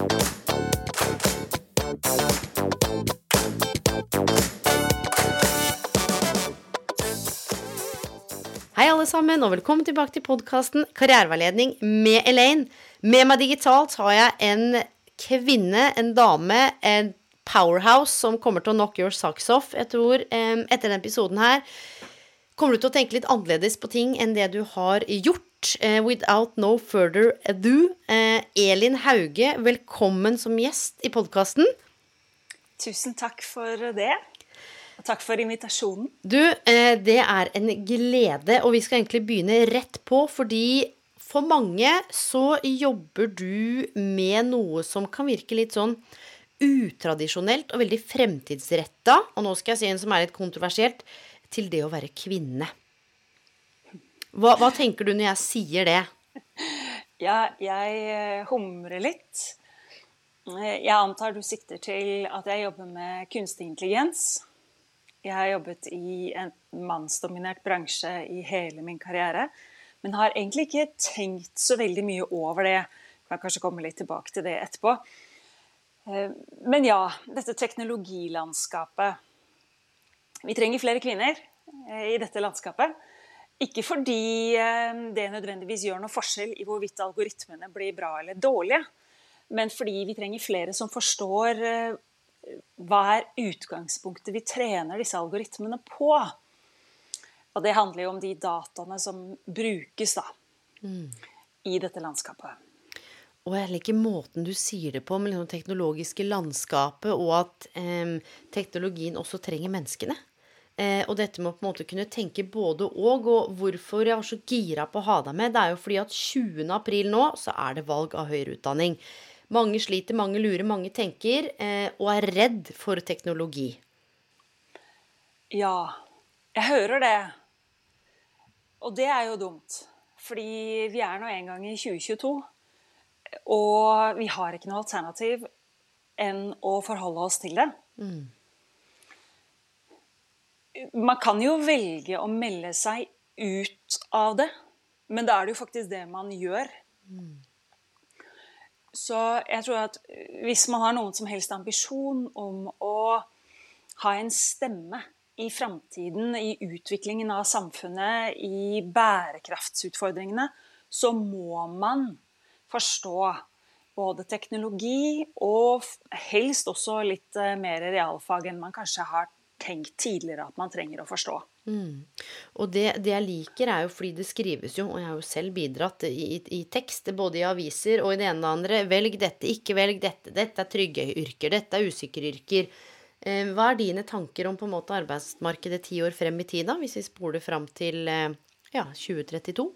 Hei, alle sammen, og velkommen tilbake til podkasten Karriereveiledning med Elaine. Med meg digitalt har jeg en kvinne, en dame, en powerhouse som kommer til å knock your socks off. Jeg tror etter denne episoden her kommer du til å tenke litt annerledes på ting enn det du har gjort. Eh, without no further ado. Eh, Elin Hauge, velkommen som gjest i podkasten. Tusen takk for det. Og takk for invitasjonen. Du, eh, det er en glede, og vi skal egentlig begynne rett på, fordi for mange så jobber du med noe som kan virke litt sånn utradisjonelt og veldig fremtidsretta, og nå skal jeg si en som er litt kontroversielt, til det å være kvinne. Hva, hva tenker du når jeg sier det? Ja, jeg eh, humrer litt. Jeg antar du sikter til at jeg jobber med kunstig intelligens. Jeg har jobbet i en mannsdominert bransje i hele min karriere, men har egentlig ikke tenkt så veldig mye over det. Jeg kan kanskje komme litt tilbake til det etterpå. Eh, Men ja, dette teknologilandskapet. Vi trenger flere kvinner eh, i dette landskapet. Ikke fordi eh, det nødvendigvis gjør noe forskjell i hvorvidt algoritmene blir bra eller dårlige, men fordi vi trenger flere som forstår eh, hva er utgangspunktet vi trener disse algoritmene på. Og det handler jo om de dataene som brukes da, i dette landskapet. Og jeg liker måten du sier det på, med liksom det teknologiske landskapet, og at eh, teknologien også trenger menneskene. Eh, og dette med å på en måte kunne tenke både og, og hvorfor jeg var så gira på å ha deg med, det er jo fordi at 20. april nå, så er det valg av høyere utdanning. Mange sliter, mange lurer, mange tenker, eh, og er redd for teknologi. Ja, jeg hører det. Og det er jo dumt. Fordi vi er nå en gang i 2022, og vi har ikke noe alternativ enn å forholde oss til det. Man kan jo velge å melde seg ut av det, men da er det jo faktisk det man gjør. Så jeg tror at hvis man har noen som helst ambisjon om å ha en stemme i framtiden, i utviklingen av samfunnet, i bærekraftsutfordringene, så må man forstå både teknologi og helst også litt eh, mer realfag enn man kanskje har tenkt tidligere at man trenger å forstå. Og det, det jeg liker, er jo fordi det skrives jo, og jeg har jo selv bidratt i, i, i tekst, både i aviser og i det ene og det andre. Velg dette, ikke velg dette. Dette er trygge yrker, dette er usikre yrker. Eh, Hva er dine tanker om på en måte arbeidsmarkedet ti år frem i tid, da, hvis vi spoler fram til eh, ja, 2032?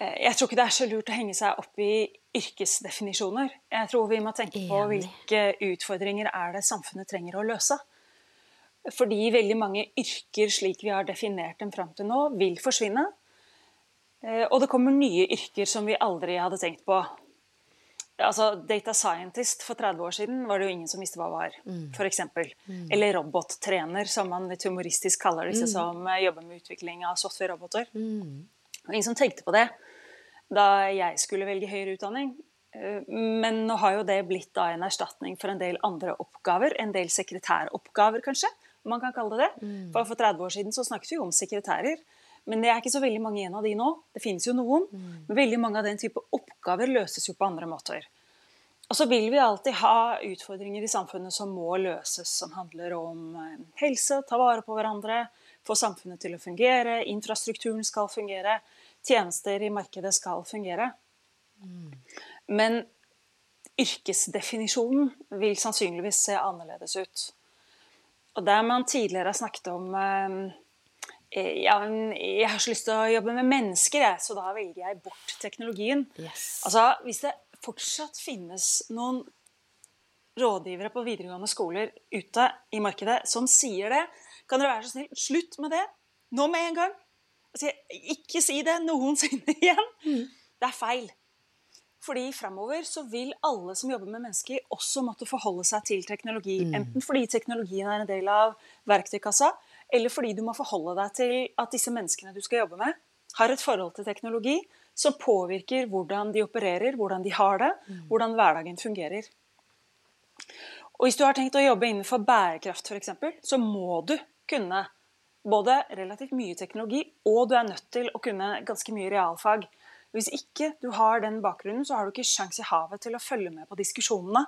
Eh, Jeg tror ikke det er så lurt å henge seg opp i yrkesdefinisjoner. Jeg tror vi må tenke på hvilke utfordringer er det samfunnet trenger å løse. Fordi veldig mange yrker slik vi har definert dem fram til nå, vil forsvinne. Eh, Og det kommer nye yrker som vi aldri hadde tenkt på. Altså, Data scientist for 30 år siden var det jo ingen som visste hva det var, for eksempel. Eller robottrener, som man litt humoristisk kaller disse som eh, jobber med utvikling av software-roboter. Og ingen som tenkte på det da jeg skulle velge høyere utdanning. Eh, Men nå har jo det blitt da en erstatning for en del andre oppgaver. En del sekretæroppgaver, kanskje, man kan kalle det det. For for 30 år siden så snakket vi jo om sekretærer. Men det er ikke så veldig mange igjen av de nå. Det finnes jo noen. Men veldig mange av den type oppgaver løses jo på andre måter. Og så vil vi alltid ha utfordringer i samfunnet som må løses, som handler om eh, helse, ta vare på hverandre, få samfunnet til å fungere, infrastrukturen skal fungere, tjenester i markedet skal fungere. Men yrkesdefinisjonen vil sannsynligvis se annerledes ut. Og der man tidligere har snakket om eh, eh, ja, jeg har så lyst til å jobbe med mennesker, jeg, så da velger jeg bort teknologien. Yes. Altså, Hvis det fortsatt finnes noen rådgivere på videregående skoler ute i markedet som sier det, kan dere være så snill, slutt med det. Nå med en gang. Altså, ikke si det noensinne igjen. Det er feil. Fordi framover så vil alle som jobber med mennesker, også måtte forholde seg til teknologi. Enten fordi teknologien er en del av verktøykassa, eller fordi du må forholde deg til at disse menneskene du skal jobbe med, har et forhold til teknologi som påvirker hvordan de opererer, hvordan de har det, hvordan hverdagen fungerer. Og Hvis du har tenkt å jobbe innenfor bærekraft f.eks., så må du kunne både relativt mye teknologi, og du er nødt til å kunne ganske mye realfag. Hvis ikke du har den bakgrunnen, så har du ikke sjans i havet til å følge med på diskusjonene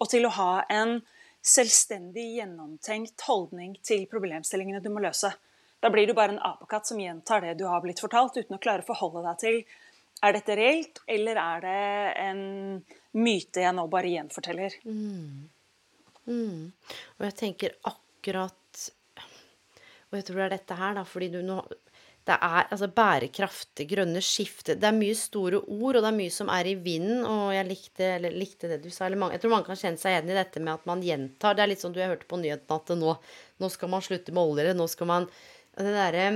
og til å ha en selvstendig, gjennomtenkt holdning til problemstillingene du må løse. Da blir du bare en apekatt som gjentar det du har blitt fortalt, uten å klare å forholde deg til er dette reelt, eller er det en myte jeg nå bare gjenforteller. Mm. Mm. Og jeg tenker akkurat Og jeg tror det er dette her, da, fordi du nå det er altså bærekraft, det grønne skiftet Det er mye store ord, og det er mye som er i vinden. Og jeg likte, likte det du sa. Mange, jeg tror mange kan kjenne seg igjen i dette med at man gjentar. Det er litt sånn du har hørt på nyhetene at nå, nå skal man slutte med olje. Nå skal man Det derre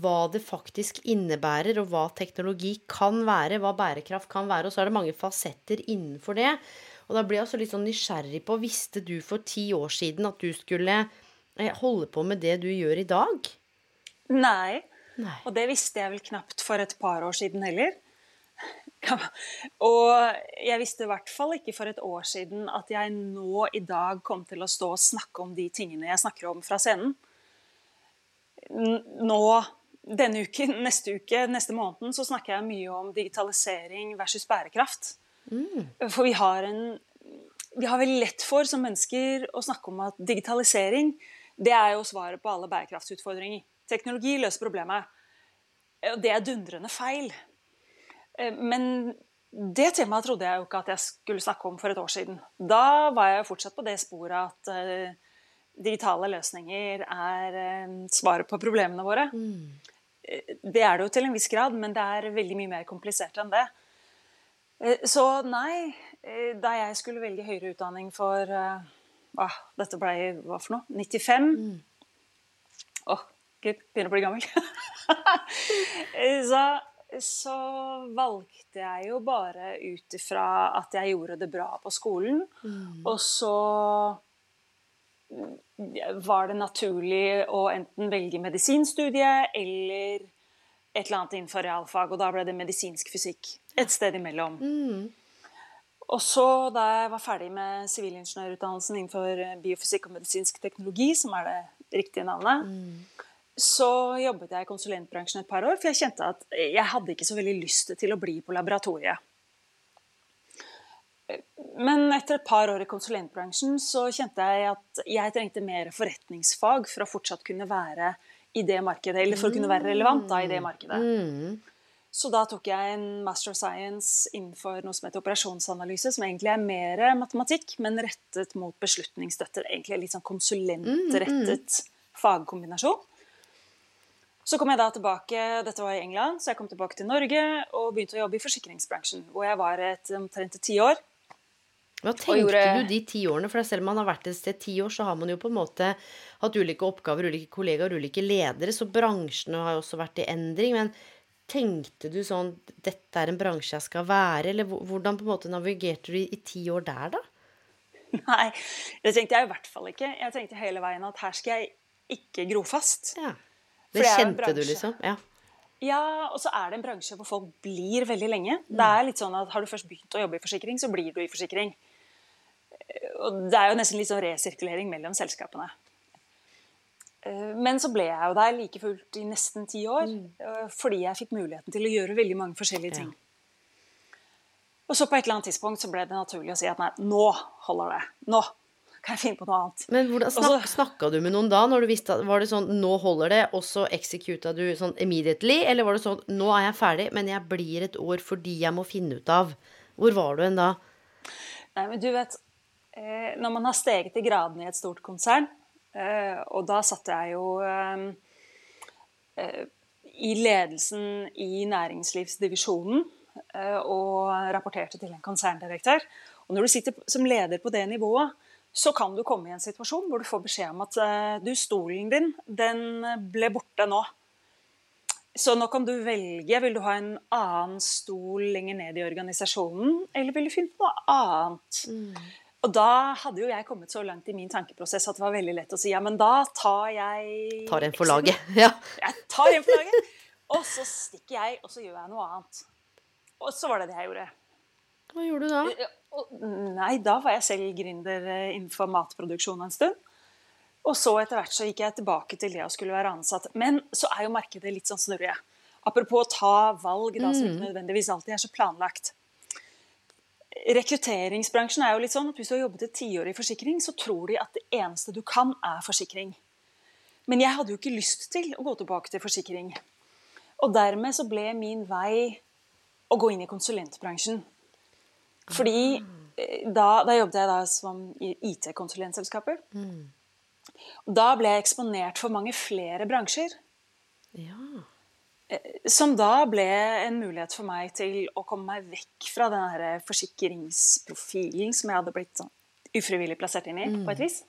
hva det faktisk innebærer, og hva teknologi kan være, hva bærekraft kan være. Og så er det mange fasetter innenfor det. Og da blir jeg også litt sånn nysgjerrig på Visste du for ti år siden at du skulle eh, holde på med det du gjør i dag? Nei. Nei. Og det visste jeg vel knapt for et par år siden heller. Og jeg visste i hvert fall ikke for et år siden at jeg nå i dag kom til å stå og snakke om de tingene jeg snakker om fra scenen. Nå, denne uken, neste uke, neste måneden, så snakker jeg mye om digitalisering versus bærekraft. Mm. For vi har en Vi har veldig lett for som mennesker å snakke om at digitalisering, det er jo svaret på alle bærekraftsutfordringer. Teknologi løser problemet. Og det er dundrende feil. Men det temaet trodde jeg jo ikke at jeg skulle snakke om for et år siden. Da var jeg fortsatt på det sporet at uh, digitale løsninger er svaret på problemene våre. Mm. Det er det jo til en viss grad, men det er veldig mye mer komplisert enn det. Så nei, da jeg skulle velge høyere utdanning for hva, Dette ble hva for noe? 95? Mm. Åh, gud, begynner å bli gammel. så så valgte jeg jo bare ut ifra at jeg gjorde det bra på skolen. Mm. Og så var det naturlig å enten velge medisinstudiet eller et eller annet innenfor realfag. Og da ble det medisinsk fysikk et sted imellom. Mm. Og så, da jeg var ferdig med sivilingeniørutdannelsen innenfor biofysikk og medisinsk teknologi, som er det riktige navnet, Mm. Så jobbet jeg i konsulentbransjen et par år, for jeg kjente at jeg hadde ikke så veldig lyst til å bli på laboratoriet. Men etter et par år i konsulentbransjen så kjente jeg at jeg trengte mer forretningsfag for å fortsatt kunne være i det markedet, eller for å kunne være relevant da, i det markedet. Mm. Så da tok jeg en master of science innenfor noe som heter operasjonsanalyse, som egentlig er mer matematikk, men rettet mot beslutningsstøtter. Egentlig litt sånn konsulentrettet fagkombinasjon. Så kom jeg da tilbake, dette var i England, så jeg kom tilbake til Norge og begynte å jobbe i forsikringsbransjen, hvor jeg var et omtrent ti år. Hva tenkte gjorde... du de ti årene? For selv om man har vært et sted ti år, så har man jo på en måte hatt ulike oppgaver, ulike kollegaer, ulike ledere, så bransjene har jo også vært i endring. Men tenkte du sånn Dette er en bransje jeg skal være? Eller hvordan på en måte navigerte du i, ti år der, da? Nei, det tenkte jeg i hvert fall ikke. Jeg tenkte hele veien at her skal jeg ikke gro fast. Ja. Det kjente du, liksom? Ja. Ja, og så er det en bransje hvor folk blir veldig lenge. Mm. Det er litt sånn at Har du først begynt å jobbe i forsikring, så blir du i forsikring. Og det er jo nesten litt sånn resirkulering mellom selskapene. Men så ble jeg jo der like fullt i nesten ti år, mm. fordi jeg fikk muligheten til å gjøre veldig mange forskjellige ting. Ja. Og så på et eller annet tidspunkt så ble det naturlig å si at nei, nå holder det. Nå kan jeg finne på noe annet. Men hvordan snak, Snakka du med noen da? når du visste Var det sånn 'nå holder det', og så executa du sånn immediately? Eller var det sånn 'nå er jeg ferdig, men jeg blir et år fordi jeg må finne ut av'? Hvor var du hen da? Nei, men du vet Når man har steget i gradene i et stort konsern, og da satt jeg jo eh, i ledelsen i næringslivsdivisjonen eh, og rapporterte til en konserndirektør. Og når du sitter som leder på det nivået, så kan du komme i en situasjon hvor du får beskjed om at eh, du, stolen din, den ble borte nå. Så nå kan du velge. Vil du ha en annen stol lenger ned i organisasjonen, eller vil du finne på noe annet? Mm. Og da hadde jo jeg kommet så langt i min tankeprosess at det var veldig lett å si ja, men da tar jeg Tar en for laget. Ja. Jeg tar en for laget. Og så stikker jeg, og så gjør jeg noe annet. Og så var det det jeg gjorde. Hva gjorde du da? Eh, nei, da var jeg selv gründer eh, innenfor matproduksjon en stund. Og så etter hvert så gikk jeg tilbake til det å skulle være ansatt. Men så er jo markedet litt sånn snurrige. Apropos å ta valg da, som ikke mm. nødvendigvis alltid er så planlagt rekrutteringsbransjen er jo litt sånn at hvis du har jobbet et tiår i forsikring, så tror de at det eneste du kan, er forsikring. Men jeg hadde jo ikke lyst til å gå tilbake til forsikring. Og dermed så ble min vei å gå inn i konsulentbransjen. Fordi eh, da, da jobbet jeg da som IT-konsulentselskaper. Mm. Da ble jeg eksponert for mange flere bransjer. Ja. Som da ble en mulighet for meg til å komme meg vekk fra den forsikringsprofilen som jeg hadde blitt sånn ufrivillig plassert inn i, mm. på et vis.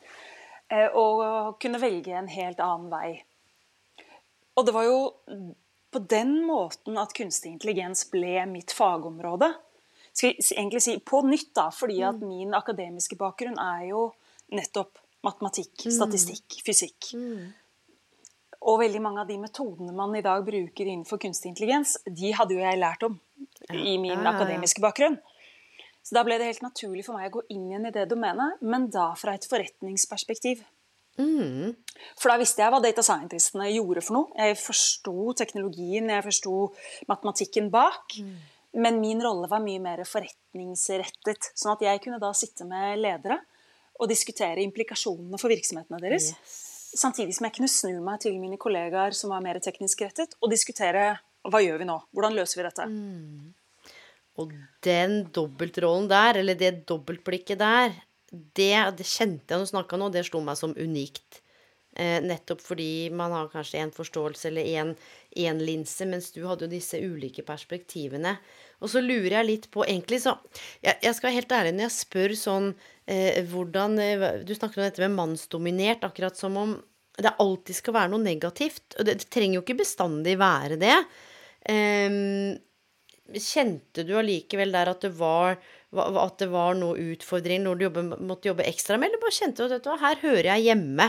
Eh, og kunne velge en helt annen vei. Og det var jo på den måten at kunstig intelligens ble mitt fagområde. Skal jeg egentlig si på nytt, da, fordi at mm. min akademiske bakgrunn er jo nettopp matematikk, mm. statistikk, fysikk. Mm. Og veldig mange av de metodene man i dag bruker innenfor kunstig intelligens, de hadde jo jeg lært om i min ja, ja, ja, akademiske bakgrunn. Så da ble det helt naturlig for meg å gå inn igjen i det domenet, men da fra et forretningsperspektiv. Mm. For da visste jeg hva data scientistene gjorde for noe. Jeg forsto teknologien, jeg forsto matematikken bak. Mm. Men min rolle var mye mer forretningsrettet. Sånn at jeg kunne da sitte med ledere og diskutere implikasjonene for virksomhetene deres. Yes. Samtidig som jeg kunne snu meg til mine kollegaer som var mer teknisk rettet, og diskutere hva gjør vi nå? Hvordan løser vi dette? Mm. Og den dobbeltrollen der, eller det dobbeltblikket der, det, det kjente jeg når du snakka nå, det slo meg som unikt. Eh, nettopp fordi man har kanskje én forståelse eller én linse, mens du hadde jo disse ulike perspektivene. Og så lurer jeg litt på Egentlig så Jeg, jeg skal være helt ærlig når jeg spør sånn eh, hvordan eh, Du snakker om dette med mannsdominert, akkurat som om det alltid skal være noe negativt. Og det, det trenger jo ikke bestandig være det. Eh, kjente du allikevel der at det var at det var noe utfordring når du jobbe, måtte jobbe ekstra med, eller bare kjente du at her hører jeg hjemme?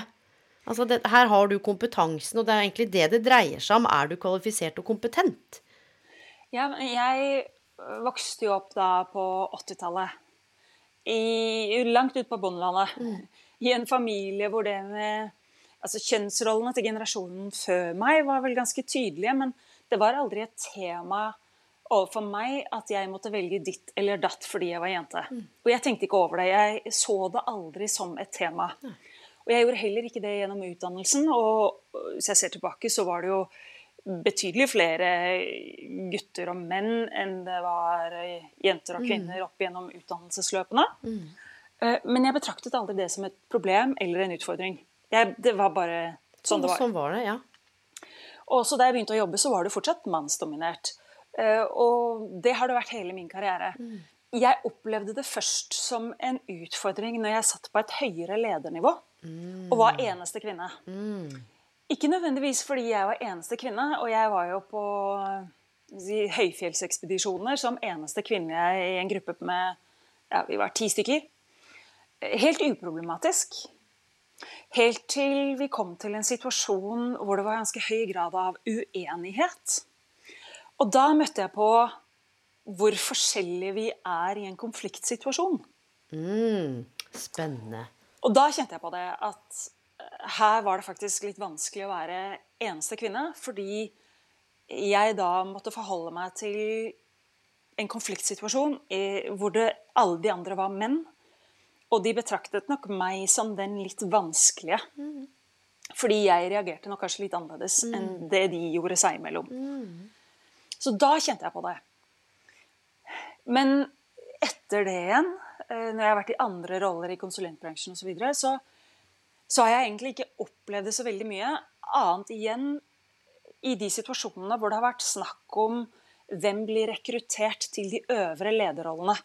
Altså det, her har du kompetansen, og det er egentlig det det dreier seg om. Er du kvalifisert og kompetent? Ja, jeg vokste jo opp da på 80-tallet. Langt ute på bondelandet. Mm. I en familie hvor det med altså Kjønnsrollene til generasjonen før meg var vel ganske tydelige, men det var aldri et tema overfor meg at jeg måtte velge ditt eller datt fordi jeg var jente. Mm. Og jeg tenkte ikke over det. Jeg så det aldri som et tema. Mm. Og jeg gjorde heller ikke det gjennom utdannelsen. Og hvis jeg ser tilbake, så var det jo betydelig flere gutter og menn enn det var jenter og mm. kvinner opp gjennom utdannelsesløpene. Mm. Eh, men jeg betraktet aldri det som et problem eller en utfordring. Jeg, det var bare sånn det var. Sånn var det, ja. Også da jeg begynte å jobbe, så var det fortsatt mannsdominert. Eh, og det har det vært hele min karriere. Mm. Jeg opplevde det først som en utfordring når jeg satt på et høyere ledernivå mm. og var eneste kvinne. Mm. Ikke nødvendigvis fordi jeg var eneste kvinne, og jeg var jo på si, høyfjellsekspedisjoner som eneste kvinne i en gruppe med ja, vi var ti stykker. Helt uproblematisk. Helt til vi kom til en situasjon hvor det var ganske høy grad av uenighet. Og da møtte jeg på hvor forskjellige vi er i en konfliktsituasjon. Mm, spennende. Og da kjente jeg på det at eh, her var det faktisk litt vanskelig å være eneste kvinne. Fordi jeg da måtte forholde meg til en konfliktsituasjon hvor det, alle de andre var menn. Og de betraktet nok meg som den litt vanskelige. Mm. Fordi jeg reagerte nok kanskje litt annerledes mm. enn det de gjorde seg imellom. Mm. Så da kjente jeg på det. Men etter det igjen Eh, når jeg har vært i andre roller i konsulentbransjen osv., så, videre, så så har jeg egentlig ikke opplevd det så veldig mye. Annet igjen i de situasjonene hvor det har vært snakk om hvem blir rekruttert til de øvre lederrollene.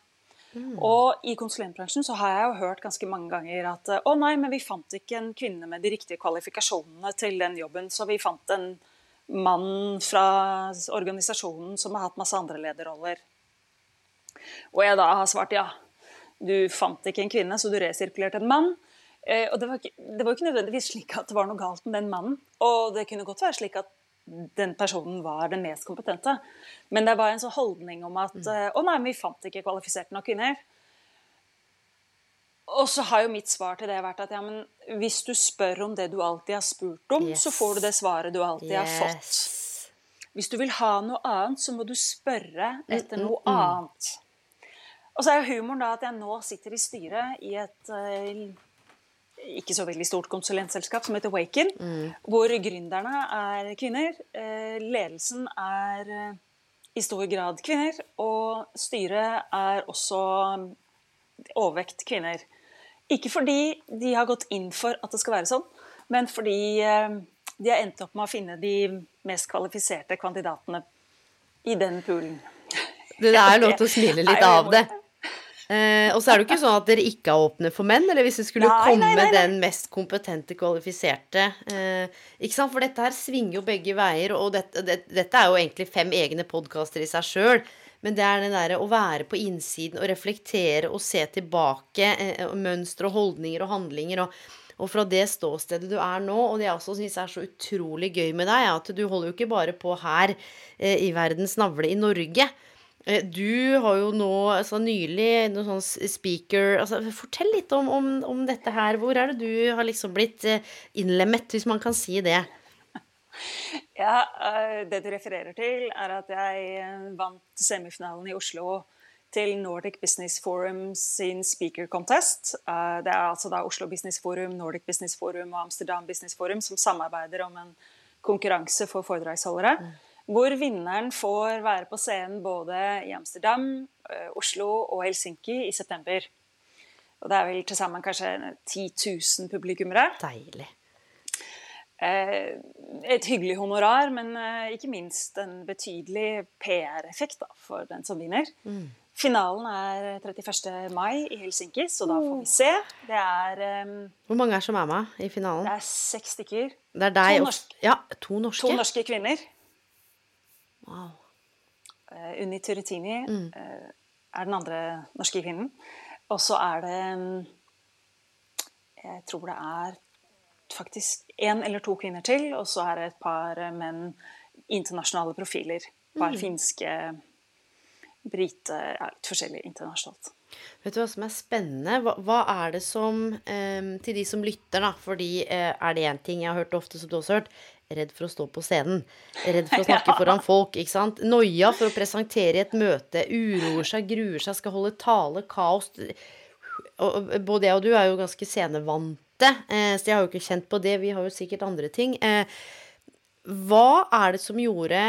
Mm. Og i konsulentbransjen så har jeg jo hørt ganske mange ganger at å nei, men vi fant ikke en kvinne med de riktige kvalifikasjonene til den jobben, så vi fant en mann fra organisasjonen som har hatt masse andre lederroller. Og jeg da har svart ja. Du fant ikke en kvinne, så du resirkulerte en mann. Eh, og det var, ikke, det var ikke nødvendigvis slik at det var noe galt med den mannen. Og det kunne godt være slik at den personen var den mest kompetente. Men det var en sånn holdning om at mm. eh, å nei, vi fant ikke kvalifiserte nok kvinner. Og så har jo mitt svar til det vært at ja, men hvis du spør om det du alltid har spurt om, yes. så får du det svaret du alltid yes. har fått. Hvis du vil ha noe annet, så må du spørre etter mm, noe mm, mm. annet. Og så er jo humoren da at jeg nå sitter i styret i et uh, ikke så veldig stort konsulentselskap som heter Waken, mm. hvor gründerne er kvinner. Uh, ledelsen er uh, i stor grad kvinner, og styret er også overvekt kvinner. Ikke fordi de har gått inn for at det skal være sånn, men fordi de har endt opp med å finne de mest kvalifiserte kandidatene i den poolen. Det er lov til å smile litt av det. Eh, og så er det jo ikke sånn at dere ikke er åpne for menn, eller hvis det skulle nei, komme nei, nei, den mest kompetente, kvalifiserte eh, Ikke sant, for dette her svinger jo begge veier, og dette, det, dette er jo egentlig fem egne podkaster i seg sjøl. Men det er det derre å være på innsiden og reflektere og se tilbake. Eh, mønstre og holdninger og handlinger. og og fra det ståstedet du er nå, og det jeg også syns er så utrolig gøy med deg, er at du holder jo ikke bare på her eh, i verdens navle i Norge. Eh, du har jo nå altså nylig noen sånn speaker altså, Fortell litt om, om, om, dette her. Hvor er det du har liksom blitt eh, innlemmet, hvis man kan si det? Ja, eh, det du refererer til, er at jeg vant semifinalen i Oslo til Nordic Business Forum sin speaker contest. Det er altså da Oslo Business Forum, Nordic Business Forum og Amsterdam Business Forum som samarbeider om en konkurranse for foredragsholdere. Hvor vinneren får være på scenen både i Amsterdam, eh, Oslo og Helsinki i september. Og det er vel til sammen kanskje 10 000 publikummere. Deilig. Eh, et hyggelig honorar, men eh, ikke minst en betydelig PR-effekt for den som vinner. Mm. Finalen er 31. mai i Helsinki, så da får vi se. Det er um, Hvor mange er som er med i finalen? Det er seks stykker. Det er deg to norske, ja, to norske. To norske kvinner. Wow. Uh, Unni Turretini mm. uh, er den andre norske kvinnen. Og så er det um, Jeg tror det er faktisk én eller to kvinner til, og så er det et par uh, menn, internasjonale profiler. Et par mm. finske, brite ja, Litt forskjellig internasjonalt. Vet du hva som er spennende? Hva, hva er det som eh, Til de som lytter, da. Fordi eh, er det én ting jeg har hørt ofte, som du også har hørt, redd for å stå på scenen. Redd for å snakke foran folk. ikke sant? Noia for å presentere i et møte. Uroer seg, gruer seg, skal holde tale. Kaos. Og både jeg og du er jo ganske scenevante, eh, så jeg har jo ikke kjent på det. Vi har jo sikkert andre ting. Eh, hva er det som gjorde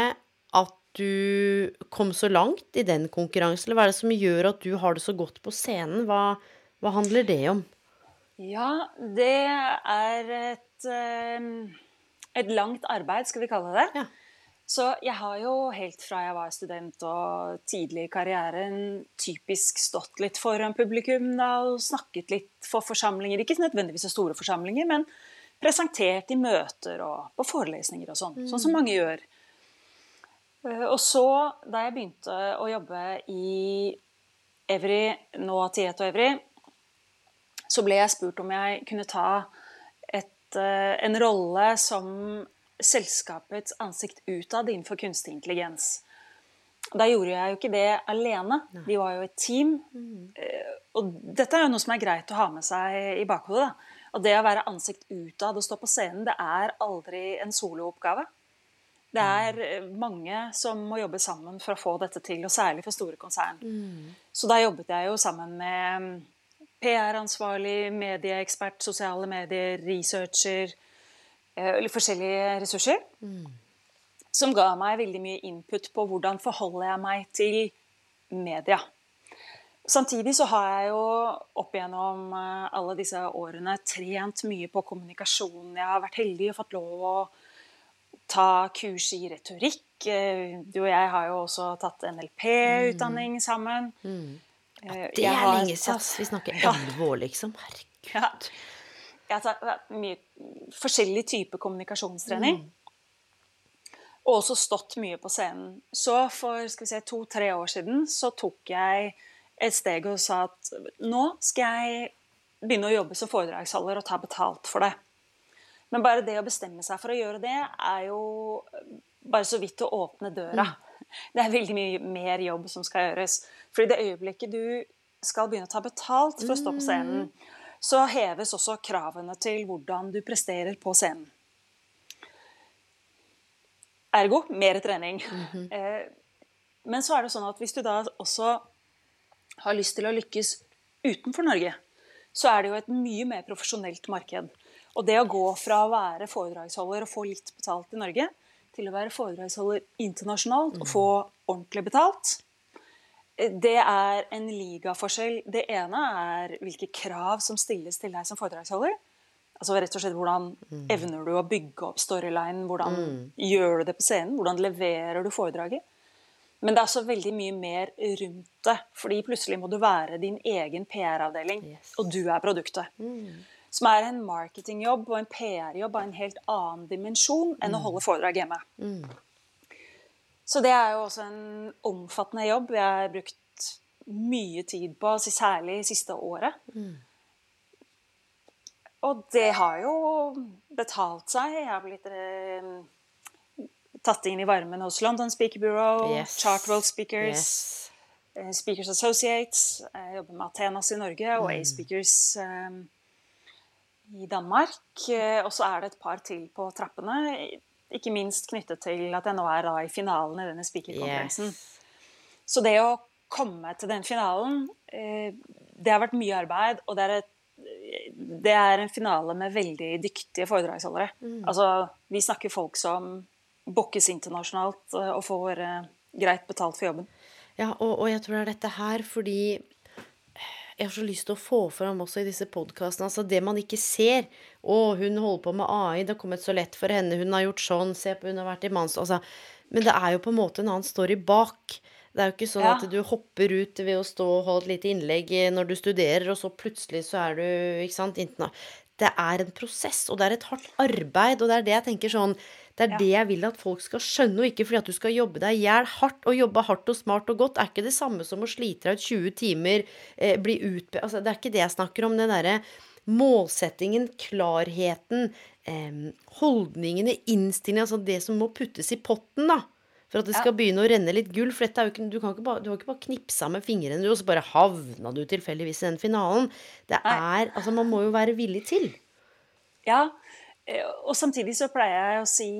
at du kom så langt i den konkurransen? Eller hva er det som gjør at du har det så godt på scenen? Hva, hva handler det om? Ja, det er et eh, et langt arbeid, skal vi kalle det. Ja. Så jeg har jo helt fra jeg var student og tidlig i karrieren typisk stått litt foran publikum da, og snakket litt for forsamlinger. Ikke nødvendigvis så store forsamlinger, men presentert i møter og på forelesninger og sånn. Mm. Sånn som mange gjør. Eh, og så, da jeg begynte å jobbe i Evry, nå Tiet og Evry, så ble jeg spurt om jeg kunne ta en rolle som selskapets ansikt utad innenfor kunstig intelligens. Da gjorde jeg jo ikke det alene. Vi var jo et team. Mm. Eh, og dette er jo noe som er greit å ha med seg i bakhodet. Og det å være ansikt utad og stå på scenen, det er aldri en solooppgave. Det er eh, mange som må jobbe sammen for å få dette til, og særlig for store konsern. Mm. Så da jobbet jeg jo sammen med PR-ansvarlig, medieekspert, sosiale medier, researcher eh, Eller forskjellige ressurser. Mm. Som ga meg veldig mye input på hvordan forholder jeg meg til media. Samtidig så har jeg jo opp igjennom eh, alle disse årene trent mye på kommunikasjon. Jeg har vært heldig og fått lov å ta kurs i retorikk. Eh, du og jeg har jo også tatt NLP-utdanning sammen. Mm. Eh, Det er har lenge siden. Vi snakker Ja. elleve år, liksom. Herregud. Ja. Jeg har tatt mye forskjellig type kommunikasjonstrening. Mm. Og også stått mye på scenen. Så for si, to-tre år siden så tok jeg et steg og sa at nå skal jeg begynne å jobbe som foredragsholder og ta betalt for det. Men bare det å bestemme seg for å gjøre det, er jo bare så vidt å åpne døra. Det er veldig mye mer jobb som skal gjøres. For i det øyeblikket du skal begynne å ta betalt for å stå på scenen, så heves også kravene til hvordan du presterer på scenen. Ergo mer trening. Eh, Men så er det sånn at hvis du da også har lyst til å lykkes utenfor Norge, så er det jo et mye mer profesjonelt marked. Og det å gå fra å være foredragsholder og få litt betalt i Norge, til å være foredragsholder internasjonalt og få ordentlig betalt, eh, det er en ligaforskjell. Det ene er hvilke krav som stilles til deg som foredragsholder. Altså rett og slett Hvordan evner du å bygge opp storylinen? Hvordan gjør du det på scenen? Hvordan leverer du foredraget? Men det er også veldig mye mer rundt det. Fordi plutselig må du være din egen PR-avdeling, Yes. og du er produktet. Som er en marketingjobb og en PR-jobb av en helt annen dimensjon enn å holde foredrag hjemme. Så det er jo også en omfattende jobb jeg har brukt mye tid på, altså særlig siste året. Og det har jo betalt seg. Jeg har blitt eh, tatt inn i varmen hos London Speaker Bureau, Yes. Chartwell Speakers, Yes. eh, Speakers Associates. Jeg jobber med Athenas i Norge og A-Speakers eh, i Danmark. Eh, og så er det et par til på trappene. Ikke minst knyttet til at jeg nå er i finalen i denne speakerkonferansen. Yes. Så det å komme til den finalen, eh, det har vært mye arbeid. Og det er, et, det er en finale med veldig dyktige foredragsholdere. Altså, vi snakker folk som bokkes internasjonalt eh, og får greit betalt for jobben. Ja, og, og jeg tror det er dette her fordi jeg har så lyst til å få fram også i disse podkastene altså det man ikke ser. Å, hun holder på med AI, det har kommet så lett for henne, hun har gjort sånn, se på, hun har vært i manns... Altså, men det er jo på en måte en annen story bak. Det er jo ikke sånn Ja. at du hopper ut ved å stå og holde et lite innlegg når du studerer, og så plutselig så er du ikke sant, interna- Det er en prosess, og det er et hardt arbeid, og det er det jeg tenker sånn Det er Ja. det jeg vil at folk skal skjønne, og ikke fordi at du skal jobbe deg i hjel hardt. Og jobbe hardt og smart og godt er ikke det samme som å slite deg ut 20 timer, eh, bli utbe... Altså, det er ikke det jeg snakker om. Den derre målsettingen, klarheten, eh, holdningene, innstillingen, altså det som må puttes i potten, da. For at det skal begynne å renne litt gull. For ikke, du, kan ikke bare, du har ikke bare knipsa med fingrene, du, og så bare havna du tilfeldigvis i den finalen. Det Nei. er Altså, man må jo være villig til. Ja, og samtidig så pleier jeg å si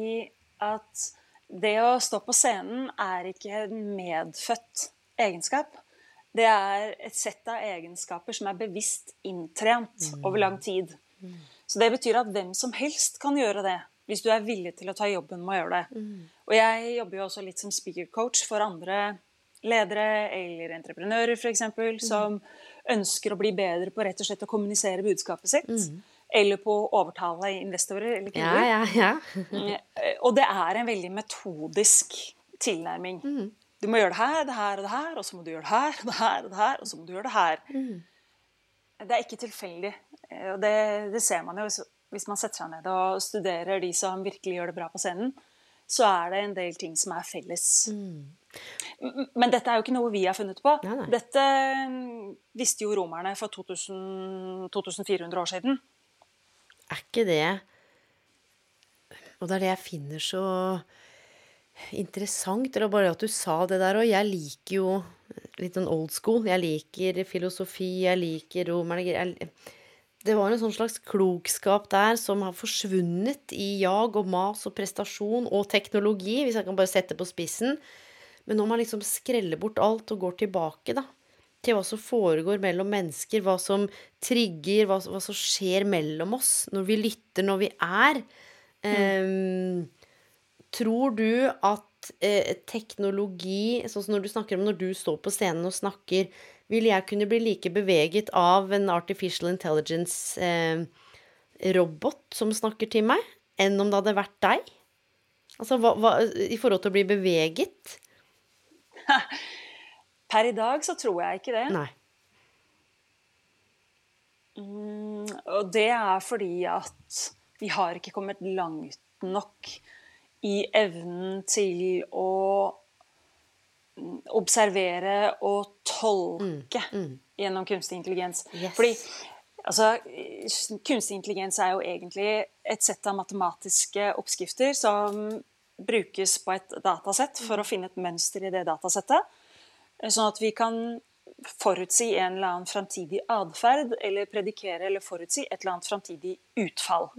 at det å stå på scenen er ikke en medfødt egenskap. Det er et sett av egenskaper som er bevisst inntrent over lang tid. Så det betyr at hvem som helst kan gjøre det, hvis du er villig til å ta jobben med å gjøre det. Og jeg jobber jo også litt som speaker coach for andre ledere eller entreprenører f.eks. som ønsker å bli bedre på rett og slett å kommunisere budskapet sitt. Eller på å overtale investorer eller Ja, kunder. ja, ja. Eh, Og det er en veldig metodisk tilnærming. Du må gjøre det her, det her og det her, og så må du gjøre det her, det her og det her, og så må du gjøre det her. Det er ikke tilfeldig. eh, Og det, det ser man jo hvis- hvis man setter seg ned og studerer de som virkelig gjør det bra på scenen. Så er det en del ting som er felles. Mm. Men dette er jo ikke noe vi har funnet på. Nei, nei. Dette mm, visste jo romerne for 2000, 2400 år siden. Er ikke det Og det er det jeg finner så interessant. Eller bare at du sa det der. Og jeg liker jo litt sånn old school. Jeg liker filosofi, jeg liker romerne Det var en sånn slags klokskap der som har forsvunnet i jag og mas og prestasjon og teknologi, hvis jeg kan bare sette på spissen. Men når man liksom skreller bort alt og går tilbake, da, til hva som foregår mellom mennesker, hva som trigger, hva, hva som skjer mellom oss når vi lytter, når vi er Ehm, Tror du at eh, teknologi, sånn som når du snakker om når du står på scenen og snakker, vil jeg kunne bli like beveget av en artificial intelligence-robot som snakker til meg, enn om det hadde vært deg? Altså hva, hva, i forhold til å bli beveget? Per i dag så tror jeg ikke det. Nei. Mm, og det er fordi at vi har ikke kommet langt nok i evnen til å observere og tolke gjennom kunstig intelligens. Yes. Fordi altså, kunstig intelligens er jo egentlig et sett av matematiske oppskrifter som brukes på et datasett for å finne et mønster i det datasettet. Sånn at vi kan forutsi en eller annen framtidig atferd, eller predikere eller forutsi et eller annet framtidig utfall.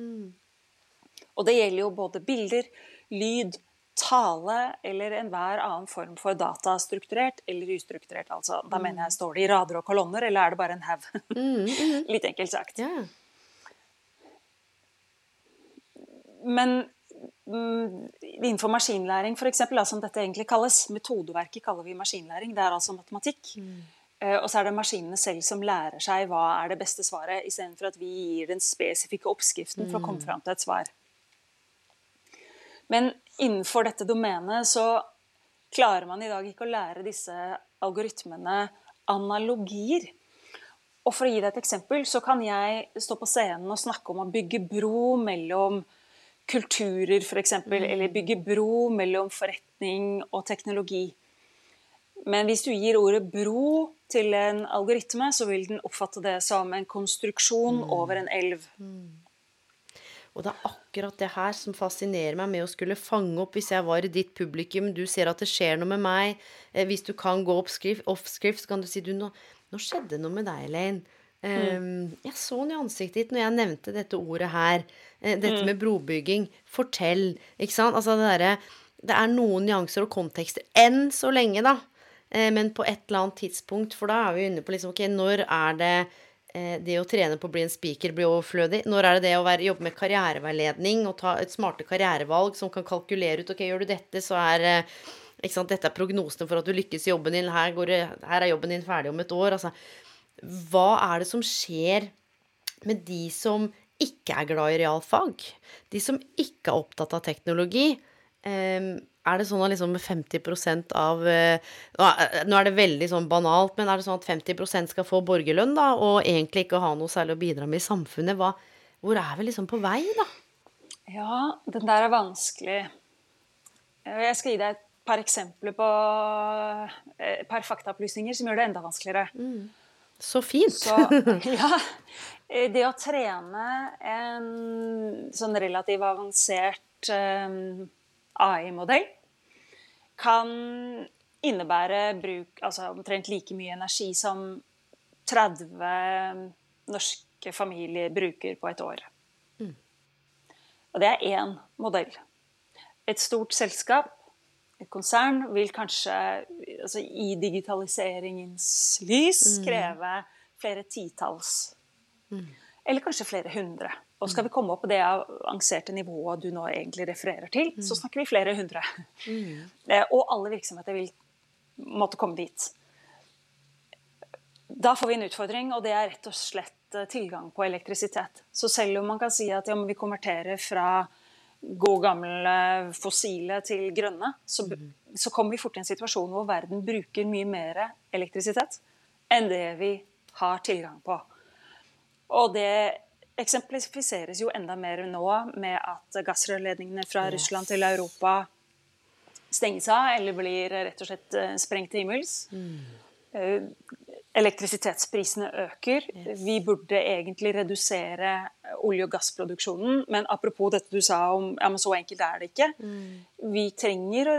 Og det gjelder jo både bilder, lyd, tale eller enhver annen form for data, strukturert eller ustrukturert. Altså, da mener jeg, Står det i rader og kolonner, eller er det bare en haug? Litt enkelt sagt. Yeah. Men mm, innenfor maskinlæring, eksempel, som dette egentlig kalles, metodeverket kaller vi maskinlæring, det er altså matematikk. Eh, Og så er det maskinene selv som lærer seg hva er det beste svaret, istedenfor at vi gir den spesifikke oppskriften for å komme fram til et svar. Men innenfor dette domenet så klarer man i dag ikke å lære disse algoritmene analogier. Og for å gi deg et eksempel, så kan jeg stå på scenen og snakke om å bygge bro mellom kulturer, f.eks., eller bygge bro mellom forretning og teknologi. Men hvis du gir ordet 'bro' til en algoritme, så vil den oppfatte det som en konstruksjon over en elv. Og det er akkurat det her som fascinerer meg med å skulle fange opp hvis jeg var i ditt publikum, du ser at det skjer noe med meg. Eh, hvis du kan gå oppskrift, så kan du si du, nå, nå skjedde noe med deg, Elaine. Um, jeg så noe i ansiktet ditt når jeg nevnte dette ordet her. Eh, Dette med brobygging. Fortell. Ikke sant? Altså det derre Det er noen nyanser og kontekster. Enn så lenge, da. Eh, Men på et eller annet tidspunkt, for da er vi inne på liksom Ok, når er det eh, det å trene på å bli en speaker blir overflødig? Når er det det å være, jobbe med karriereveiledning og ta et smarte karrierevalg som kan kalkulere ut Ok, gjør du dette, så er ikke sant, Dette er prognosene for at du lykkes i jobben din. Her, går det, her er jobben din ferdig om et år. Altså, hva er det som skjer med de som ikke er glad i realfag? De som ikke er opptatt av teknologi? Ehm, er det sånn at liksom 50 av eh, Nå er- det veldig sånn banalt, men er det sånn at 50% skal få borgerlønn, da, og egentlig ikke ha noe særlig å bidra med i samfunnet? Hva, hvor er vi liksom på vei, da? Ja, den der er vanskelig. Eh, Jeg skal gi deg et par eksempler på eh, et par faktaopplysninger som gjør det enda vanskeligere. Så fint. Så ja, det å trene en sånn relativt avansert eh, AI-modell kan innebære bruk altså omtrent like mye energi som 30 norske familier bruker på et år. Og det er én modell. Et stort selskap, et konsern, vil kanskje altså i digitaliseringens lys kreve flere titalls. Eller kanskje flere hundre. Og skal vi komme opp på det avanserte nivået du nå egentlig refererer til, så snakker vi flere hundre. Eh, Og alle virksomheter vil måtte komme dit. Da får vi en utfordring, og det er rett og slett eh, tilgang på elektrisitet. Så selv om man kan si at ja, vi konverterer fra gode gamle fossile til grønne, så, så kommer vi fort i en situasjon hvor verden bruker mye mer elektrisitet enn det vi har tilgang på. Og det eksemplifiseres jo enda mer nå med at gassrørledningene fra Russland til Europa stenges av, eller blir rett og slett eh, sprengt til himmels. Mm. Elektrisitetsprisene øker. Vi burde egentlig redusere olje- og gassproduksjonen. Men apropos dette du sa om ja, men så enkelt er det ikke. Vi trenger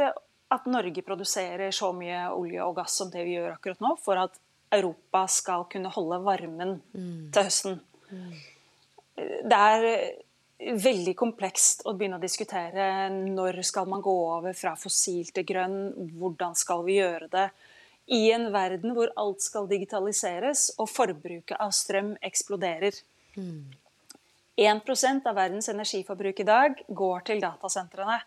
at Norge produserer så mye olje og gass som det vi gjør akkurat nå, for at Europa skal kunne holde varmen til høsten. Det er veldig komplekst å begynne å diskutere når skal man gå over fra fossil til grønn, hvordan skal vi gjøre det, i en verden hvor alt skal digitaliseres og forbruket av strøm eksploderer. 1% av verdens energiforbruk i dag går til datasentrene.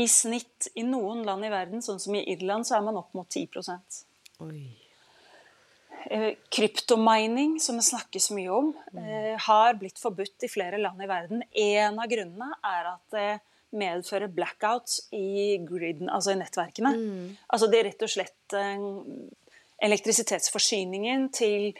I snitt i noen land i verden, sånn som i Irland, så er man opp mot 10 Oi. Eh, Kryptomining, som det snakkes mye om, eh, har blitt forbudt i flere land i verden. En av grunnene er at det medfører blackouts i griden, altså i nettverkene. Altså det er rett og slett eh, elektrisitetsforsyningen til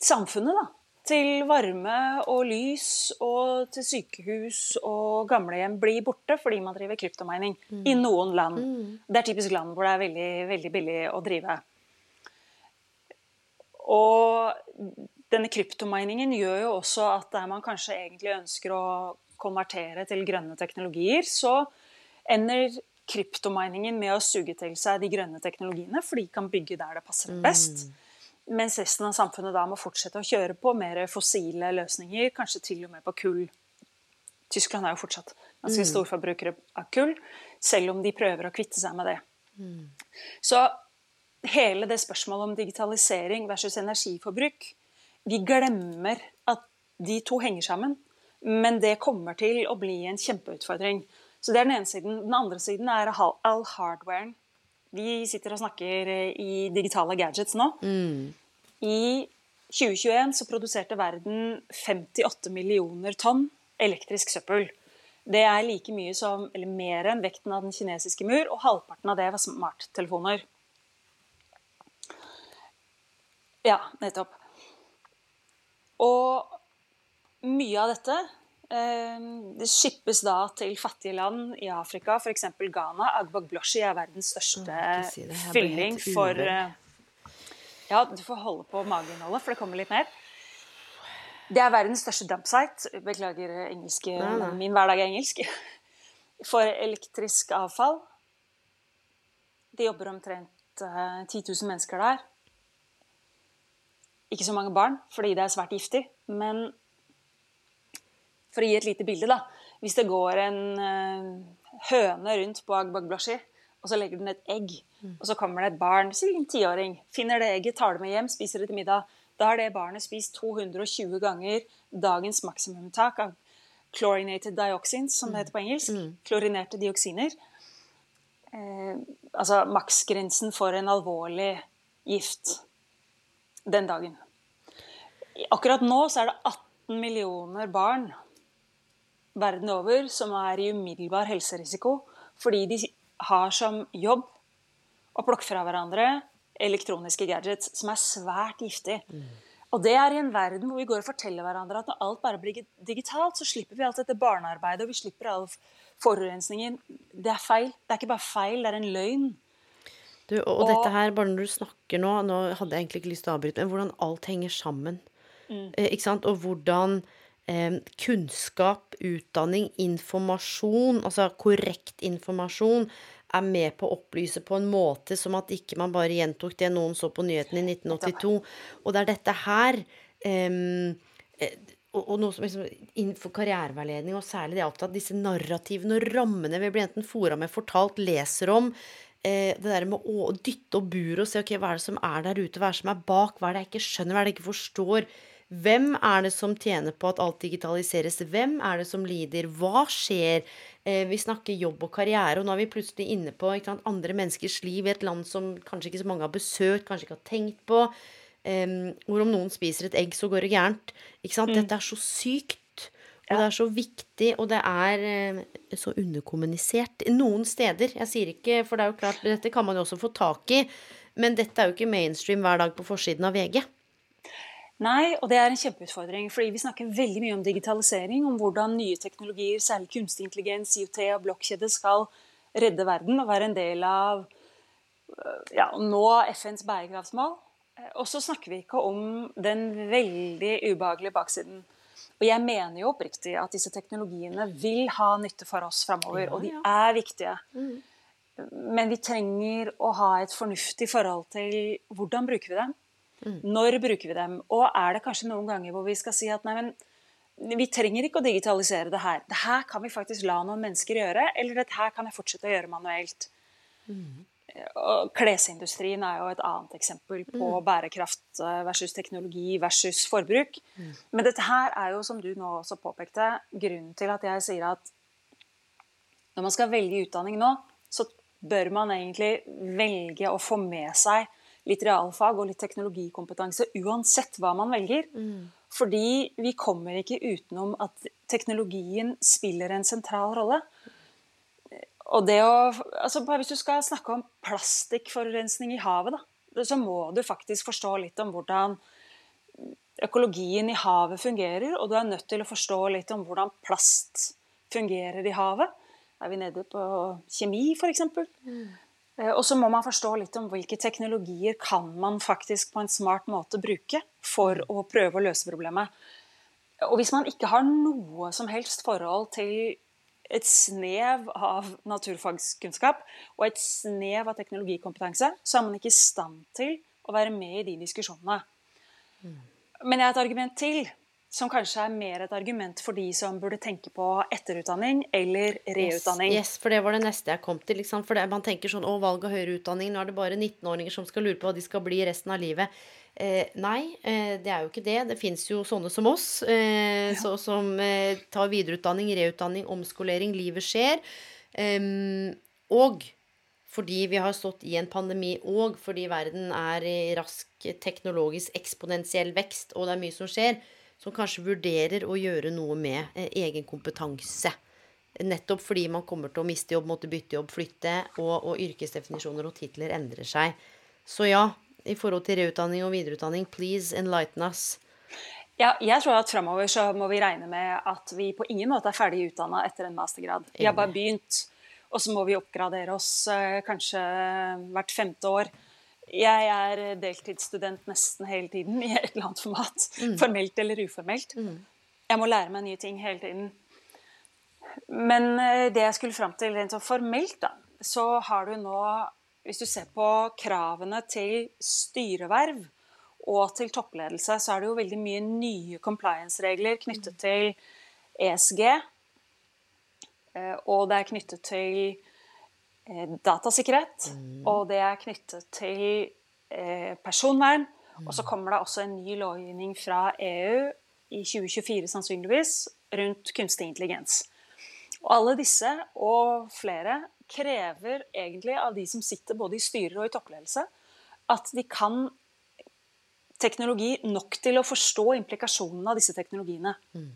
samfunnet, da. Til varme og lys og til sykehus og gamlehjem blir borte fordi man driver kryptomining i noen land. Det er typisk land hvor det er veldig, veldig billig å drive. Og denne kryptominingen gjør jo også at der man kanskje egentlig ønsker å konvertere til grønne teknologier, så ender kryptominingen med å suge til seg de grønne teknologiene, for de kan bygge der det passer dem best. Mens resten av samfunnet da må fortsette å kjøre på mer fossile løsninger, kanskje til og med på kull. Tyskland er jo fortsatt ganske storforbrukere av kull, selv om de prøver å kvitte seg med det. Så hele det spørsmålet om digitalisering versus energiforbruk Vi glemmer at de to henger sammen, men det kommer til å bli en kjempeutfordring. Så det er den ene siden. Den andre siden er all hardwaren. Vi sitter og snakker i digitale gadgets nå. I 2021 så produserte verden 58 millioner tonn elektrisk søppel. Det er like mye som, eller mer enn vekten av den kinesiske mur, og halvparten av det var smarttelefoner. Ja, nettopp. Og mye av dette eh, det skippes da til fattige land i Afrika, f.eks. Ghana. Agbagbloshi er verdens største si fylling for eh, Ja, du får holde på mageinnholdet, for det kommer litt mer. Det er verdens største dumpsite. Beklager engelske, Nei, nei. min hverdag er engelsk. For elektrisk avfall. Det jobber omtrent eh, 10 000 mennesker der. Ikke så mange barn, fordi det er svært giftig. Men for å gi et lite bilde, da. Hvis det går en eh, høne rundt på Agbagblashi, og så legger den et egg, og så kommer det et barn, si en tiåring, finner det egget, tar det med hjem, spiser det til middag. Da har det barnet spist 220 ganger dagens maksimumtak av chlorinated dioxins, som det heter på engelsk. Klorinerte dioksiner. Eh, altså maksgrensen for en alvorlig gift den dagen. Akkurat nå så er det 18 millioner barn verden over som er i umiddelbar helserisiko fordi de har som jobb å plukke fra hverandre elektroniske gadgets som er svært giftige. Og det er i en verden hvor vi går og forteller hverandre at når alt bare blir digitalt, så slipper vi alt dette barnearbeidet, og vi slipper all forurensningen. Det er feil. Det er ikke bare feil, det er en løgn. Du, og, og dette her, bare når du snakker nå Nå hadde jeg egentlig ikke lyst til å avbryte, men hvordan alt henger sammen. Eh, ikke sant? Og hvordan eh, kunnskap, utdanning, informasjon, altså korrekt informasjon, er med på å opplyse på en måte som at ikke man bare gjentok det noen så på nyhetene i 1982. Og det er dette her eh, og, og noe som liksom innenfor karriereveiledning, og særlig det jeg er opptatt av, disse narrativene og rammene vi blir enten fora med, fortalt, leser om. Eh, det der med å dytte og bure og se ok, hva er det som er der ute, hva er det som er bak, hva er det jeg ikke skjønner, hva er det jeg ikke forstår. Hvem er det som tjener på at alt digitaliseres? Hvem er det som lider? Hva skjer? Eh, vi snakker jobb og karriere, og nå er vi plutselig inne på sant, andre menneskers liv i et land som kanskje ikke så mange har besøkt, kanskje ikke har tenkt på. Eh, hvor om noen spiser et egg, så går det gærent. Ikke sant? Dette er så sykt. Og det er så viktig, og det er eh, så underkommunisert noen steder. Jeg sier ikke, for det er jo klart, dette kan man jo også få tak i, men dette er jo ikke mainstream hver dag på forsiden av VG. Nei, og det er en kjempeutfordring. fordi Vi snakker veldig mye om digitalisering, om hvordan nye teknologier, særlig kunstig intelligens, IOT og blokkjede, skal redde verden og være en del av øh, ja, nå FNs bærekraftsmål. Eh, Og så snakker vi ikke om den veldig ubehagelige baksiden. Og jeg mener jo oppriktig at disse teknologiene vil ha nytte for oss framover, og de er viktige. Men vi trenger å ha et fornuftig forhold til hvordan bruker vi dem. Når bruker vi dem? Og er det kanskje noen ganger hvor vi skal si at nei, men vi trenger ikke å digitalisere det her. Det her kan vi faktisk la noen mennesker gjøre, eller dette her kan jeg fortsette å gjøre manuelt. Og klesindustrien er jo et annet eksempel på bærekraft eh, versus teknologi versus forbruk. Men dette her er jo, som du nå også påpekte, grunnen til at jeg sier at når man skal velge utdanning nå, så bør man egentlig velge å få med seg litt realfag og litt teknologikompetanse uansett hva man velger. Fordi vi kommer ikke utenom at teknologien spiller en sentral rolle. Og det å, altså bare Hvis du skal snakke om plastikkforurensning i havet, da, så må du faktisk forstå litt om hvordan økologien i havet fungerer. Og du er nødt til å forstå litt om hvordan plast fungerer i havet. Er vi nede på kjemi, f.eks.? Mm. Og så må man forstå litt om hvilke teknologier kan man faktisk på en smart måte bruke for å prøve å løse problemet. Og hvis man ikke har noe som helst forhold til et snev av naturfagskunnskap og et snev av teknologikompetanse, så er man ikke i stand til å være med i de diskusjonene. Men jeg har et argument til, som kanskje er mer et argument for de som burde tenke på etterutdanning eller reutdanning. Yes, yes for det var det neste jeg kom til. Liksom. For det, man tenker sånn Å, valg av høyere utdanning, nå er det bare 19-åringer som skal lure på hva de skal bli resten av livet. Eh, nei, eh, det er jo ikke det. Det fins jo sånne som oss, eh, ja. så, som eh, tar videreutdanning, reutdanning, omskolering. Livet skjer. og fordi vi har stått i en pandemi, og fordi verden er i rask teknologisk eksponentiell vekst, og det er mye som skjer, som kanskje vurderer å gjøre noe med eh, egen kompetanse. Nettopp fordi man kommer til å miste jobb, måtte bytte jobb, flytte, og, og yrkesdefinisjoner og titler endrer seg. Så ja, i forhold til reutdanning og videreutdanning. Please enlighten us. Ja, jeg tror at Framover så må vi regne med at vi på ingen måte er ferdig utdanna etter en mastergrad. Vi har bare begynt, og så må vi oppgradere oss eh, kanskje hvert femte år. Jeg er deltidsstudent nesten hele tiden i et eller annet format. Mm. Formelt eller uformelt. Mm. Jeg må lære meg nye ting hele tiden. Men eh, det jeg skulle fram til rent så formelt, da, så har du nå hvis du ser på kravene til styreverv og til toppledelse, så er det jo veldig mye nye compliance-regler knyttet mm. til ESG. Eh, og det er knyttet til eh, datasikkerhet. Mm. Og det er knyttet til eh, personvern. Og så mm. kommer det også en ny lovgivning fra EU i 2024 sannsynligvis rundt kunstig intelligens. Og alle disse og flere krever egentlig av de som sitter både i styrer og i toppledelse, at de kan teknologi nok til å forstå implikasjonene av disse teknologiene. Mm.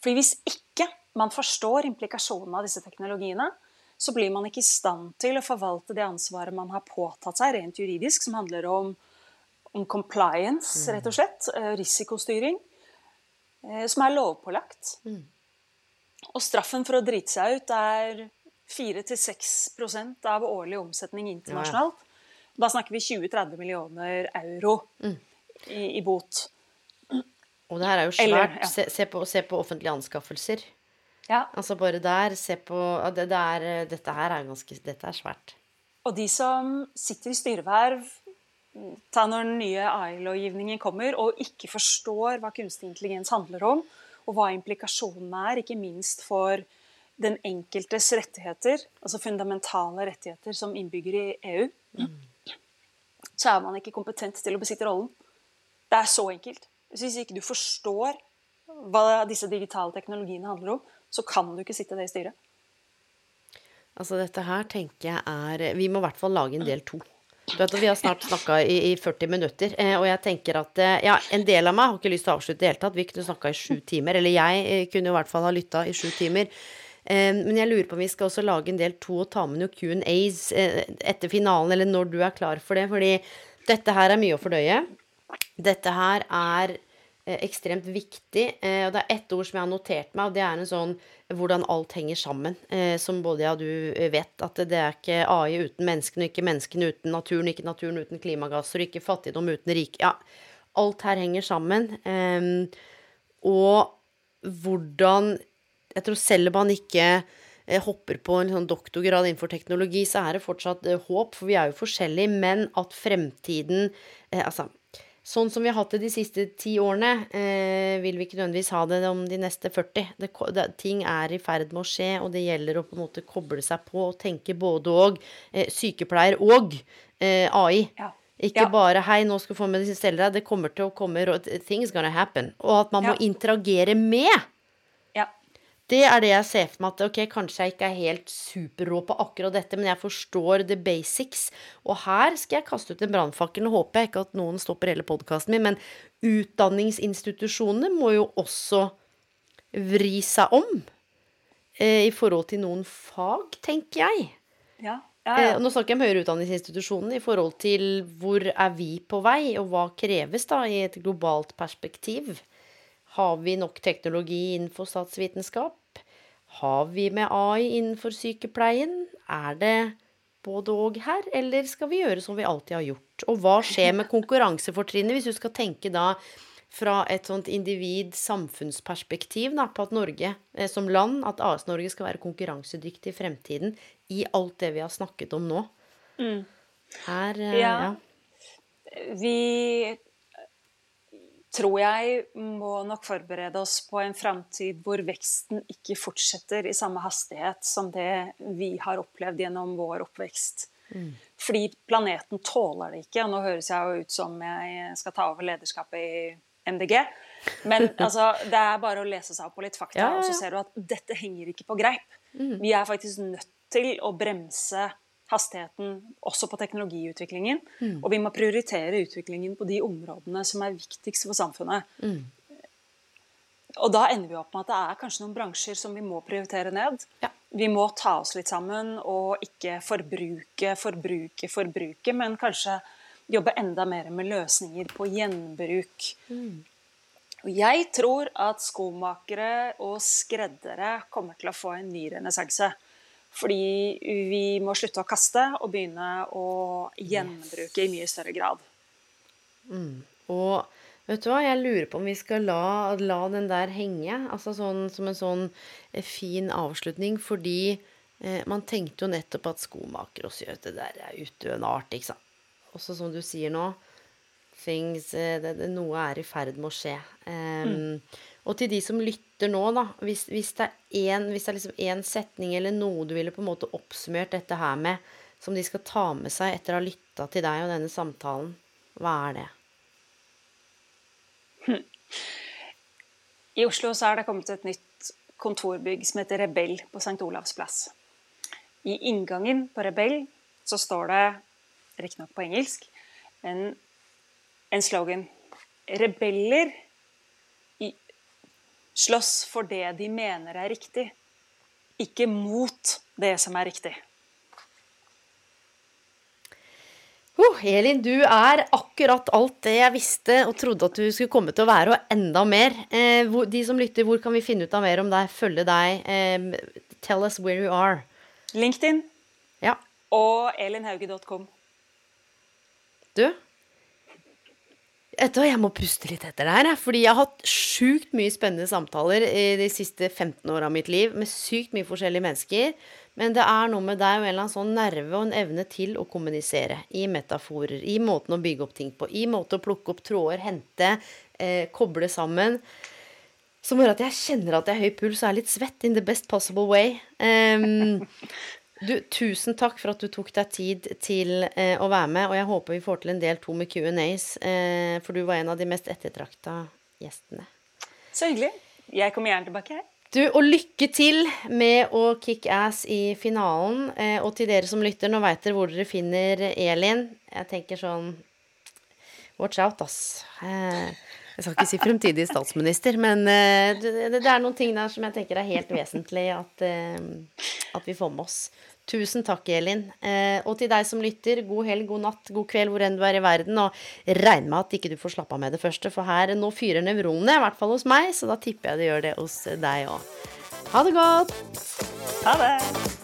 Fordi hvis ikke man forstår implikasjonene av disse teknologiene, så blir man ikke i stand til å forvalte det ansvaret man har påtatt seg rent juridisk, som handler om, om compliance, mm. rett og slett. Eh, risikostyring. Eh, som er lovpålagt. Mm. Og straffen for å drite seg ut er 4-6% av årlig omsetning internasjonalt. Da snakker vi 20-30 millioner euro mm. i, i, bot. Og det her er jo svært. Eller, ja. se, se, på, se, på, offentlige anskaffelser. Ja. Altså bare der, se på det, det er, Dette her er ganske Dette er svært. Og de som sitter i styreverv ta når den nye AI-lovgivningen kommer, og ikke forstår hva kunstig intelligens handler om, og hva implikasjonene er, ikke minst for den enkeltes rettigheter, altså fundamentale rettigheter som innbygger i EU, mm. så er man ikke kompetent til å besitte rollen. Det er så enkelt. Hvis ikke du forstår hva disse digitale teknologiene handler om, så kan du ikke sitte det i styret. Altså dette her tenker jeg er Vi må i hvert fall lage en del to. Du vet, at Vi har snart snakka i, i, 40 minutter, eh, og jeg tenker at eh, ja, en del av meg har ikke lyst til å avslutte i det hele tatt. Vi kunne snakka i sju timer. Eller jeg eh, kunne i hvert fall ha lytta i sju timer. Men jeg lurer på om vi skal også lage en del to og ta med noen Q&As etter finalen, eller når du er klar for det. Fordi dette her er mye å fordøye. Dette her er ekstremt viktig. Eh, og det er ett ord som jeg har notert meg, og det er en sånn hvordan alt henger sammen. Som både ja, du vet, at det er ikke AI uten menneskene, ikke menneskene uten naturen, ikke naturen uten klimagasser, ikke fattigdom uten rike. Ja, alt her henger sammen. Og hvordan jeg tror selv om man ikke eh, hopper på en sånn doktorgrad innenfor teknologi, så er det fortsatt eh, håp, for vi er jo forskjellige, men at fremtiden eh, Altså, sånn som vi har hatt det de siste ti årene, eh, vil vi ikke nødvendigvis ha det om de neste 40. Det, det, ting er i ferd med å skje, og det gjelder å på en måte koble seg på og tenke både og. Eh, sykepleier og eh, AI. Ja. Ikke ja. bare 'hei, nå skal du få medisin, stell deg'. Det kommer til å komme Things gonna happen. Og at man ja. må interagere med det er det jeg ser for meg at ok, kanskje jeg ikke er helt superrå på akkurat dette, men jeg forstår the basics. Og her skal jeg kaste ut en brannfakkel. Nå håper jeg ikke at noen stopper hele podkasten min, men utdanningsinstitusjonene må jo også vri seg om eh, i forhold til noen fag, tenker jeg. Ja, ja, ja. Eh, nå snakker jeg om høyere utdanningsinstitusjonene i forhold til hvor er vi på vei, og hva kreves da i et globalt perspektiv. Har vi nok teknologi innenfor statsvitenskap? Har vi med AI innenfor sykepleien? Er det både og her, eller skal vi gjøre som vi alltid har gjort? Og hva skjer med konkurransefortrinnet, hvis du skal tenke da fra et sånt individ-samfunnsperspektiv på at Norge eh, som land, at AS-Norge skal være konkurransedyktig i fremtiden i alt det vi har snakket om nå? Mm. Her, eh, Ja. ja. Vi tror jeg må nok forberede oss på en framtid hvor veksten ikke fortsetter i samme hastighet som det vi har opplevd gjennom vår oppvekst. Fordi planeten tåler det ikke. Og nå høres jeg jo ut som jeg skal ta over lederskapet i MDG. Men altså, det er bare å lese seg opp på litt fakta, Ja, ja, og så ser du at dette henger ikke på greip. Vi er faktisk nødt til å bremse hastigheten også på teknologiutviklingen. Og vi må prioritere utviklingen på de områdene som er viktigst for samfunnet. Og da ender vi opp med at det er kanskje noen bransjer som vi må prioritere ned. Ja. Vi må ta oss litt sammen og ikke forbruke, forbruke, forbruke, men kanskje jobbe enda mer med løsninger på gjenbruk. Og jeg tror at skomakere og skreddere kommer til å få en ny renessanse. Fordi vi må slutte å kaste og begynne å gjenbruke i mye større grad. Og vet du hva, jeg lurer på om vi skal la, la den der henge, altså sånn, som en sånn eh, fin avslutning, fordi eh, man tenkte jo nettopp at skomaker og syr, det der er utdøende art, ikke sant. Også som du sier nå, things, eh, det, det, noe er i ferd med å skje. Em, Og til de som lytter nå, da, hvis, hvis det er er liksom setning eller noe du ville på en måte oppsummert dette her med, som de skal ta med seg etter å ha lytta til deg og denne samtalen, hva er det? I Oslo så er det kommet et nytt kontorbygg som heter Rebell på St. Olavs plass. I inngangen på Rebell så står det, riktignok på engelsk, en, en slogan. Rebeller slåss for det de mener er riktig, ikke mot det som er riktig. Oh, Elin, du er akkurat alt det jeg visste og trodde at du skulle komme til å være, og enda mer. Eh, hvor, de som lytter, hvor kan vi finne ut av mer om deg, følge deg? Eh, tell us where you are. LinkedIn Ja, og elinhauge.com. du? Vet Jeg må puste litt etter det her, fordi jeg har hatt sjukt mye spennende samtaler i de siste 15 åra av mitt liv med sykt mye forskjellige mennesker. Men det er noe med deg og en eller annen sånn nerve og en evne til å kommunisere. I metaforer, i måten å bygge opp ting på, i måte å plukke opp tråder, hente, eh, koble sammen. Som gjør at jeg kjenner at jeg har høy puls og er litt svett in the best possible way. Em, du, tusen takk for at du tok deg tid til eh, å være med, og jeg håper vi får til en del to med Q&As, eh, for du var en av de mest ettertrakta gjestene. Så hyggelig. Jeg kommer gjerne tilbake. her. Du, og lykke til med å kick ass i finalen. Eh, og til dere som lytter, nå veit dere hvor dere finner Elin. Jeg tenker sånn Watch out, ass. Eh, jeg skal ikke si fremtidig statsminister, men eh, det, det er noen ting der som jeg tenker er helt vesentlig at, eh, at vi får med oss. Tusen takk, Elin. Eh, og til deg som lytter, god helg, god natt, god kveld hvor enn du er i verden. Og regn med at ikke du får slappe av med det første, for her nå fyrer nevronene, i hvert fall hos meg, så da tipper jeg det gjør det hos deg òg. Ha det godt! Ha det!